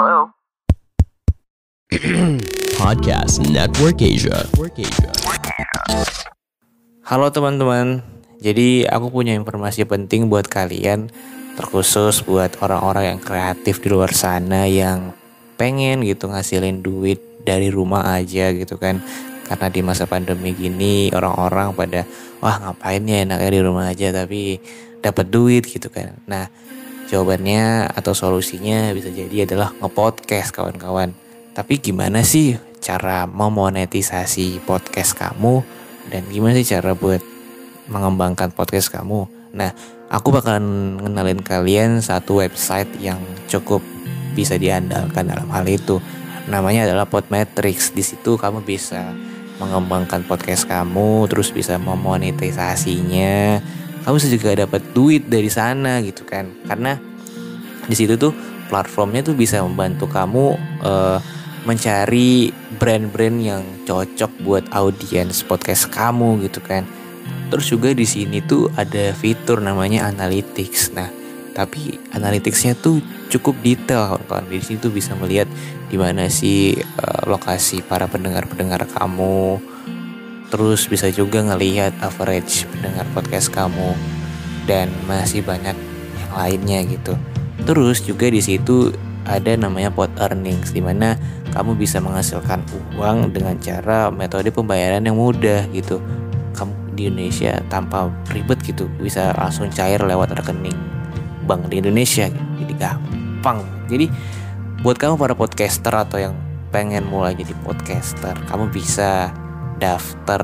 Hello. Podcast Network Asia. Halo teman-teman, jadi aku punya informasi penting buat kalian, terkhusus buat orang-orang yang kreatif di luar sana yang pengen gitu ngasilin duit dari rumah aja gitu kan. Karena di masa pandemi gini orang-orang pada wah ngapain ya enaknya di rumah aja tapi dapat duit gitu kan. Nah, jawabannya atau solusinya bisa jadi adalah ngepodcast kawan-kawan. Tapi gimana sih cara memonetisasi podcast kamu dan gimana sih cara buat mengembangkan podcast kamu? Nah, aku bakalan ngenalin kalian satu website yang cukup bisa diandalkan dalam hal itu. Namanya adalah Podmetrics. Di situ kamu bisa mengembangkan podcast kamu, terus bisa memonetisasinya. Kamu bisa juga dapat duit dari sana gitu kan. Karena di situ tuh platformnya tuh bisa membantu kamu uh, mencari brand-brand yang cocok buat audiens podcast kamu gitu kan. Terus juga di sini tuh ada fitur namanya analytics. Nah, tapi analyticsnya tuh cukup detail kawan-kawan. Di situ bisa melihat di mana sih uh, lokasi para pendengar-pendengar kamu. Terus bisa juga ngelihat average pendengar podcast kamu dan masih banyak yang lainnya gitu. Terus juga di situ ada namanya pot earnings di mana kamu bisa menghasilkan uang dengan cara metode pembayaran yang mudah gitu. Kamu di Indonesia tanpa ribet gitu bisa langsung cair lewat rekening bank di Indonesia gitu. Jadi gampang. Jadi buat kamu para podcaster atau yang pengen mulai jadi podcaster, kamu bisa daftar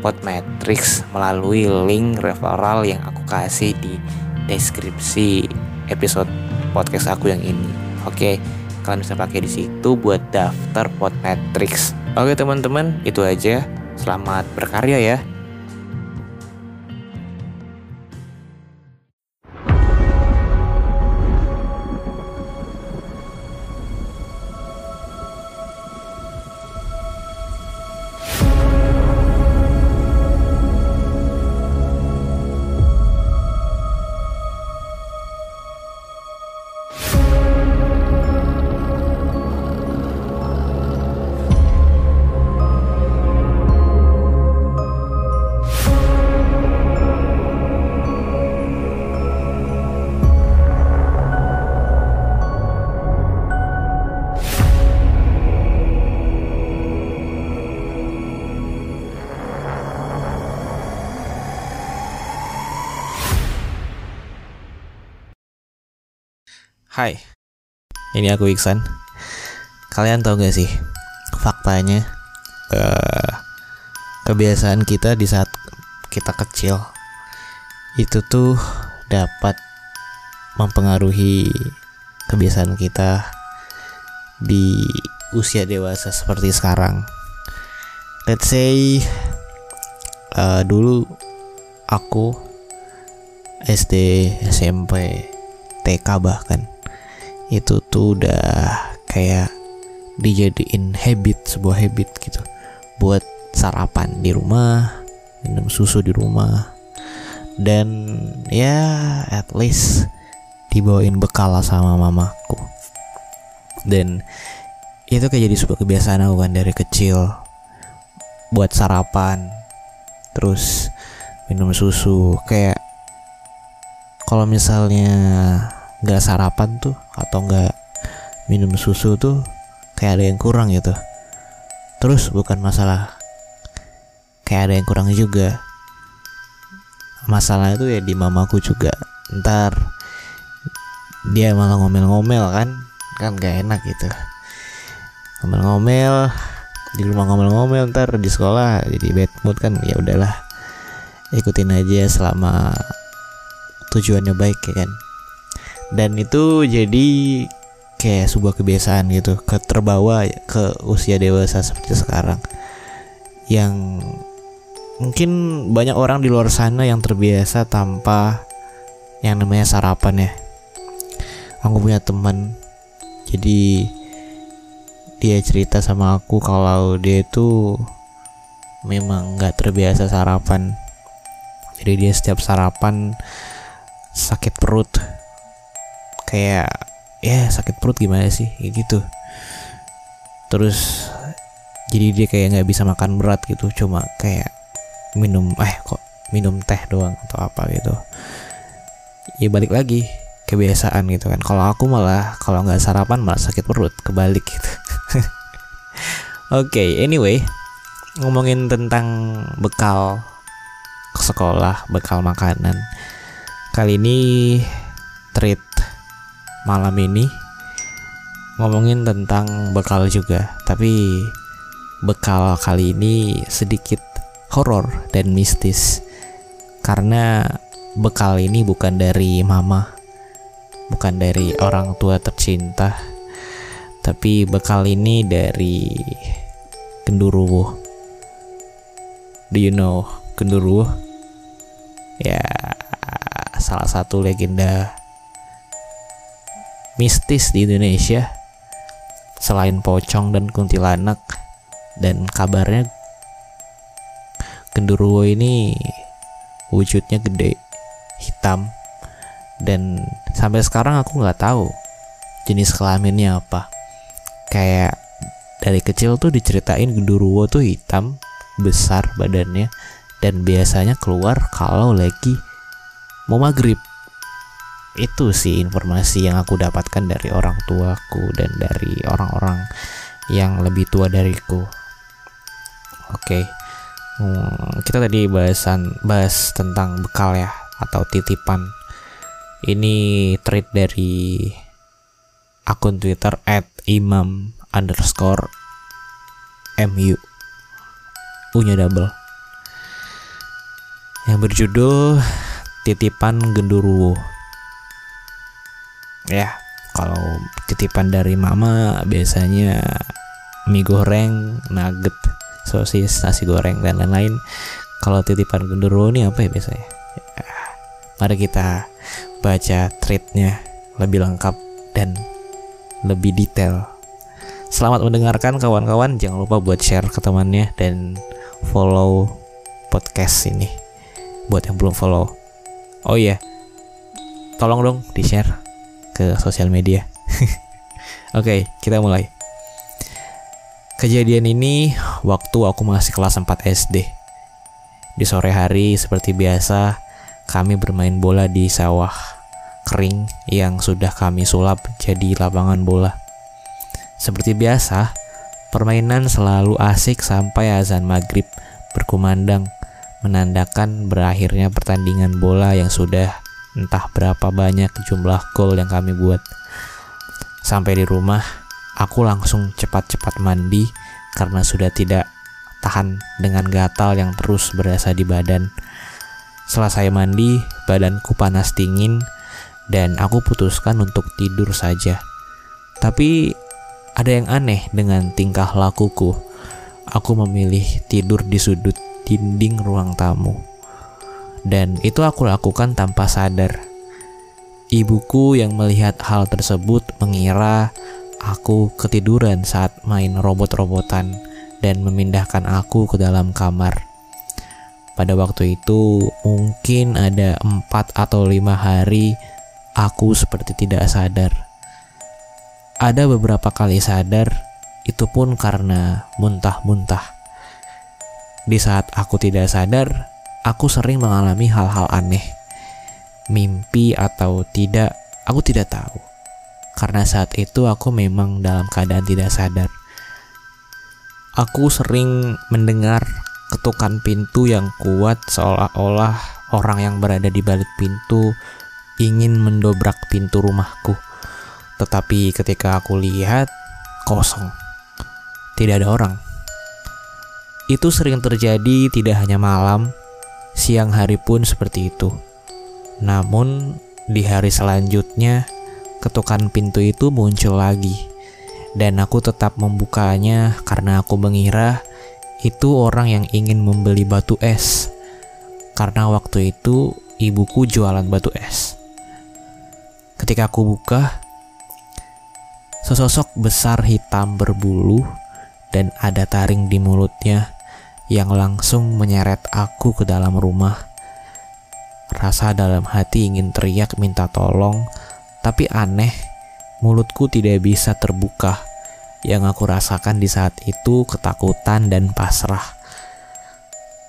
Podmetrics melalui link referral yang aku kasih di deskripsi episode podcast aku yang ini. Oke, kalian bisa pakai di situ buat daftar Podmetrics. Oke teman-teman, itu aja. Selamat berkarya ya. Hai, ini aku Iksan. Kalian tahu gak sih faktanya uh, kebiasaan kita di saat kita kecil itu tuh dapat mempengaruhi kebiasaan kita di usia dewasa seperti sekarang. Let's say uh, dulu aku SD, SMP, TK bahkan itu tuh udah kayak dijadiin habit sebuah habit gitu. Buat sarapan di rumah minum susu di rumah dan ya at least dibawain bekal sama mamaku. Dan itu kayak jadi sebuah kebiasaan aku kan dari kecil buat sarapan terus minum susu kayak kalau misalnya nggak sarapan tuh atau nggak minum susu tuh kayak ada yang kurang gitu. Terus bukan masalah kayak ada yang kurang juga. Masalah itu ya di mamaku juga. Ntar dia malah ngomel-ngomel kan kan gak enak gitu. Ngomel-ngomel di rumah ngomel-ngomel ntar di sekolah jadi bad mood kan ya udahlah. Ikutin aja selama tujuannya baik ya kan dan itu jadi kayak sebuah kebiasaan gitu ke terbawa ke usia dewasa seperti sekarang. Yang mungkin banyak orang di luar sana yang terbiasa tanpa yang namanya sarapan ya. Aku punya teman jadi dia cerita sama aku kalau dia itu memang nggak terbiasa sarapan. Jadi dia setiap sarapan sakit perut kayak ya sakit perut gimana sih? Kayak gitu. Terus jadi dia kayak nggak bisa makan berat gitu. Cuma kayak minum eh kok minum teh doang atau apa gitu. Ya balik lagi kebiasaan gitu kan. Kalau aku malah kalau nggak sarapan malah sakit perut kebalik gitu. Oke okay, anyway ngomongin tentang bekal ke sekolah bekal makanan. Kali ini treat malam ini ngomongin tentang bekal juga. Tapi bekal kali ini sedikit horor dan mistis. Karena bekal ini bukan dari mama bukan dari orang tua tercinta tapi bekal ini dari genduruwo do you know genduruwo ya salah satu legenda mistis di Indonesia selain pocong dan kuntilanak. Dan kabarnya genderuwo ini wujudnya gede hitam. Dan sampai sekarang aku nggak tahu jenis kelaminnya apa. Kayak dari kecil tuh diceritain genderuwo tuh hitam besar badannya dan biasanya keluar kalau lagi mau maghrib itu sih informasi yang aku dapatkan dari orang tuaku dan dari orang-orang yang lebih tua dariku. Oke, okay. hmm, kita tadi bahasan bahas tentang bekal ya atau titipan. Ini tweet dari akun Twitter @imam mu u-nya double yang berjudul titipan genduruwo ya kalau titipan dari mama biasanya mie goreng nugget sosis nasi goreng dan lain-lain. Kalau titipan genderuwo ini apa ya biasanya? Ya, mari kita baca treatnya lebih lengkap dan lebih detail. Selamat mendengarkan kawan-kawan. Jangan lupa buat share ke temannya dan follow podcast ini. Buat yang belum follow. Oh iya tolong dong di share ke sosial media. Oke, okay, kita mulai. Kejadian ini waktu aku masih kelas 4 SD. Di sore hari seperti biasa, kami bermain bola di sawah kering yang sudah kami sulap jadi lapangan bola. Seperti biasa, permainan selalu asik sampai azan maghrib berkumandang menandakan berakhirnya pertandingan bola yang sudah entah berapa banyak jumlah gol yang kami buat. Sampai di rumah, aku langsung cepat-cepat mandi karena sudah tidak tahan dengan gatal yang terus berasa di badan. Selesai mandi, badanku panas dingin dan aku putuskan untuk tidur saja. Tapi ada yang aneh dengan tingkah lakuku. Aku memilih tidur di sudut dinding ruang tamu dan itu aku lakukan tanpa sadar. Ibuku yang melihat hal tersebut mengira aku ketiduran saat main robot-robotan dan memindahkan aku ke dalam kamar. Pada waktu itu mungkin ada empat atau lima hari aku seperti tidak sadar. Ada beberapa kali sadar, itu pun karena muntah-muntah. Di saat aku tidak sadar, aku sering mengalami hal-hal aneh. Mimpi atau tidak, aku tidak tahu. Karena saat itu aku memang dalam keadaan tidak sadar. Aku sering mendengar ketukan pintu yang kuat seolah-olah orang yang berada di balik pintu ingin mendobrak pintu rumahku. Tetapi ketika aku lihat, kosong. Tidak ada orang. Itu sering terjadi tidak hanya malam, Siang hari pun seperti itu. Namun, di hari selanjutnya, ketukan pintu itu muncul lagi. Dan aku tetap membukanya karena aku mengira itu orang yang ingin membeli batu es. Karena waktu itu ibuku jualan batu es. Ketika aku buka, sesosok besar hitam berbulu dan ada taring di mulutnya yang langsung menyeret aku ke dalam rumah. Rasa dalam hati ingin teriak minta tolong, tapi aneh, mulutku tidak bisa terbuka. Yang aku rasakan di saat itu ketakutan dan pasrah.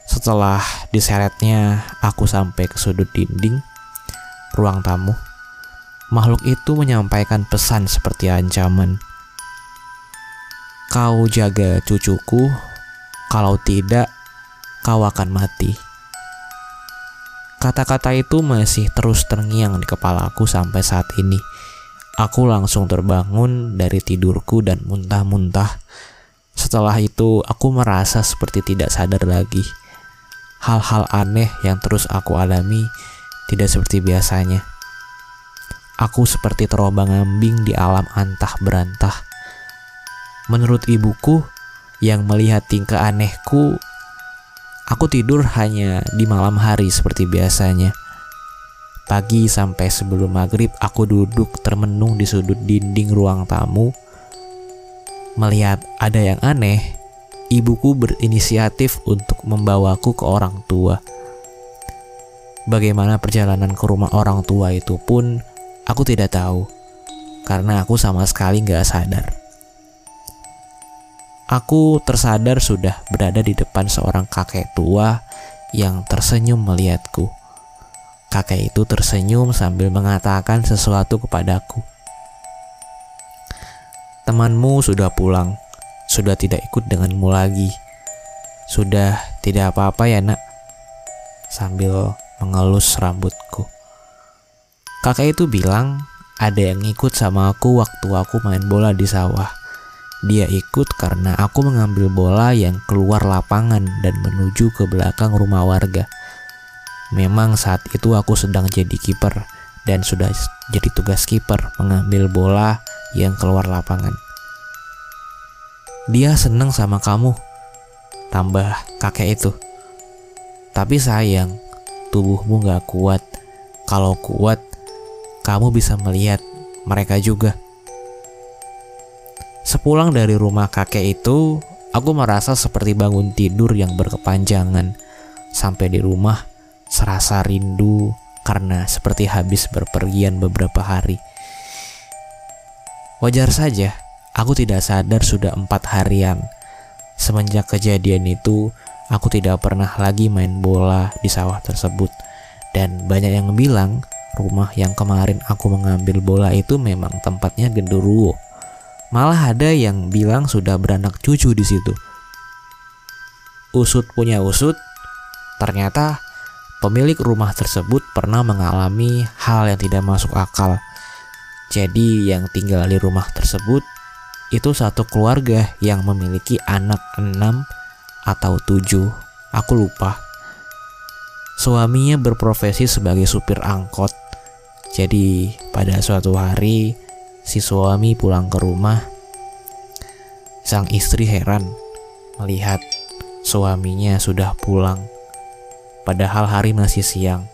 Setelah diseretnya aku sampai ke sudut dinding ruang tamu, makhluk itu menyampaikan pesan seperti ancaman. Kau jaga cucuku, kalau tidak kau akan mati. Kata-kata itu masih terus terngiang di kepalaku sampai saat ini. Aku langsung terbangun dari tidurku dan muntah-muntah. Setelah itu, aku merasa seperti tidak sadar lagi. Hal-hal aneh yang terus aku alami tidak seperti biasanya. Aku seperti terombang-ambing di alam antah berantah. Menurut ibuku yang melihat tingkah anehku, aku tidur hanya di malam hari seperti biasanya. Pagi sampai sebelum maghrib aku duduk termenung di sudut dinding ruang tamu. Melihat ada yang aneh, ibuku berinisiatif untuk membawaku ke orang tua. Bagaimana perjalanan ke rumah orang tua itu pun aku tidak tahu, karena aku sama sekali gak sadar. Aku tersadar sudah berada di depan seorang kakek tua yang tersenyum melihatku. Kakek itu tersenyum sambil mengatakan sesuatu kepadaku. Temanmu sudah pulang, sudah tidak ikut denganmu lagi. Sudah tidak apa-apa ya nak, sambil mengelus rambutku. Kakek itu bilang ada yang ikut sama aku waktu aku main bola di sawah. Dia ikut karena aku mengambil bola yang keluar lapangan dan menuju ke belakang rumah warga. Memang saat itu aku sedang jadi kiper dan sudah jadi tugas kiper mengambil bola yang keluar lapangan. Dia senang sama kamu, tambah kakek itu. Tapi sayang, tubuhmu gak kuat. Kalau kuat, kamu bisa melihat mereka juga. Sepulang dari rumah kakek itu, aku merasa seperti bangun tidur yang berkepanjangan. Sampai di rumah, serasa rindu karena seperti habis berpergian beberapa hari. Wajar saja, aku tidak sadar sudah empat harian. Semenjak kejadian itu, aku tidak pernah lagi main bola di sawah tersebut. Dan banyak yang bilang, rumah yang kemarin aku mengambil bola itu memang tempatnya genderuwo. Malah ada yang bilang sudah beranak cucu di situ. Usut punya usut, ternyata Pemilik rumah tersebut pernah mengalami hal yang tidak masuk akal. Jadi yang tinggal di rumah tersebut itu satu keluarga yang memiliki anak enam atau tujuh. Aku lupa. Suaminya berprofesi sebagai supir angkot. Jadi pada suatu hari si suami pulang ke rumah. Sang istri heran melihat suaminya sudah pulang padahal hari masih siang.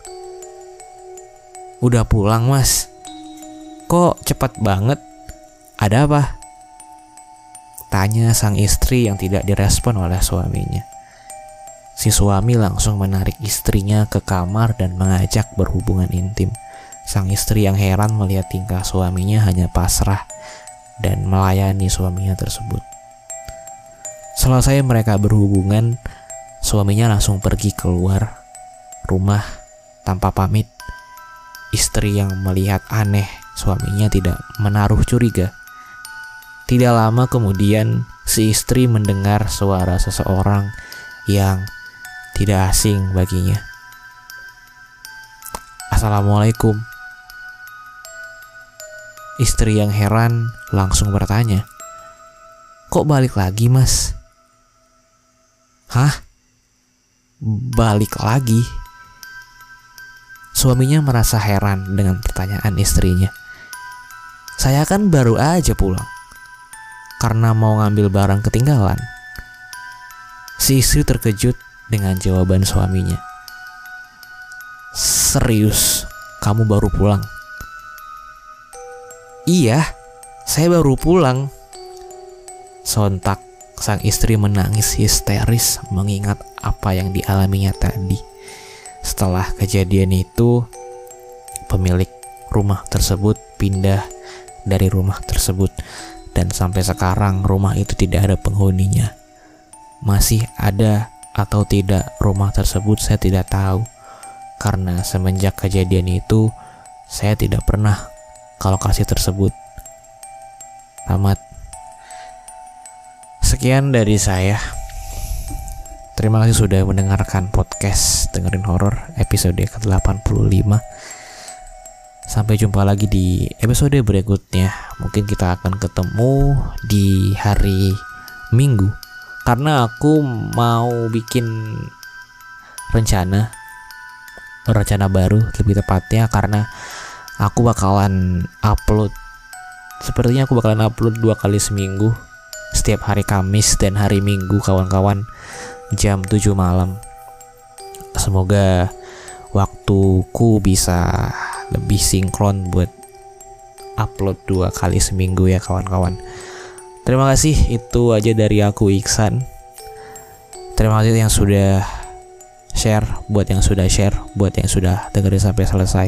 Udah pulang mas? Kok cepat banget? Ada apa? Tanya sang istri yang tidak direspon oleh suaminya. Si suami langsung menarik istrinya ke kamar dan mengajak berhubungan intim. Sang istri yang heran melihat tingkah suaminya hanya pasrah dan melayani suaminya tersebut. Selesai mereka berhubungan, Suaminya langsung pergi keluar rumah tanpa pamit. Istri yang melihat aneh suaminya tidak menaruh curiga. Tidak lama kemudian si istri mendengar suara seseorang yang tidak asing baginya. Assalamualaikum. Istri yang heran langsung bertanya, "Kok balik lagi, Mas?" "Hah?" balik lagi. Suaminya merasa heran dengan pertanyaan istrinya. Saya kan baru aja pulang karena mau ngambil barang ketinggalan. Si istri terkejut dengan jawaban suaminya. Serius, kamu baru pulang? Iya, saya baru pulang. Sontak sang istri menangis histeris mengingat apa yang dialaminya tadi. Setelah kejadian itu, pemilik rumah tersebut pindah dari rumah tersebut dan sampai sekarang rumah itu tidak ada penghuninya. Masih ada atau tidak rumah tersebut saya tidak tahu. Karena semenjak kejadian itu saya tidak pernah ke lokasi tersebut. Tamat. Sekian dari saya. Terima kasih sudah mendengarkan podcast Dengerin Horor episode ke-85. Sampai jumpa lagi di episode berikutnya. Mungkin kita akan ketemu di hari Minggu. Karena aku mau bikin rencana rencana baru lebih tepatnya karena aku bakalan upload sepertinya aku bakalan upload dua kali seminggu. Setiap hari Kamis dan hari Minggu kawan-kawan. Jam 7 malam. Semoga waktuku bisa lebih sinkron buat upload dua kali seminggu ya kawan-kawan. Terima kasih itu aja dari aku Iksan. Terima kasih yang sudah share buat yang sudah share buat yang sudah dengerin sampai selesai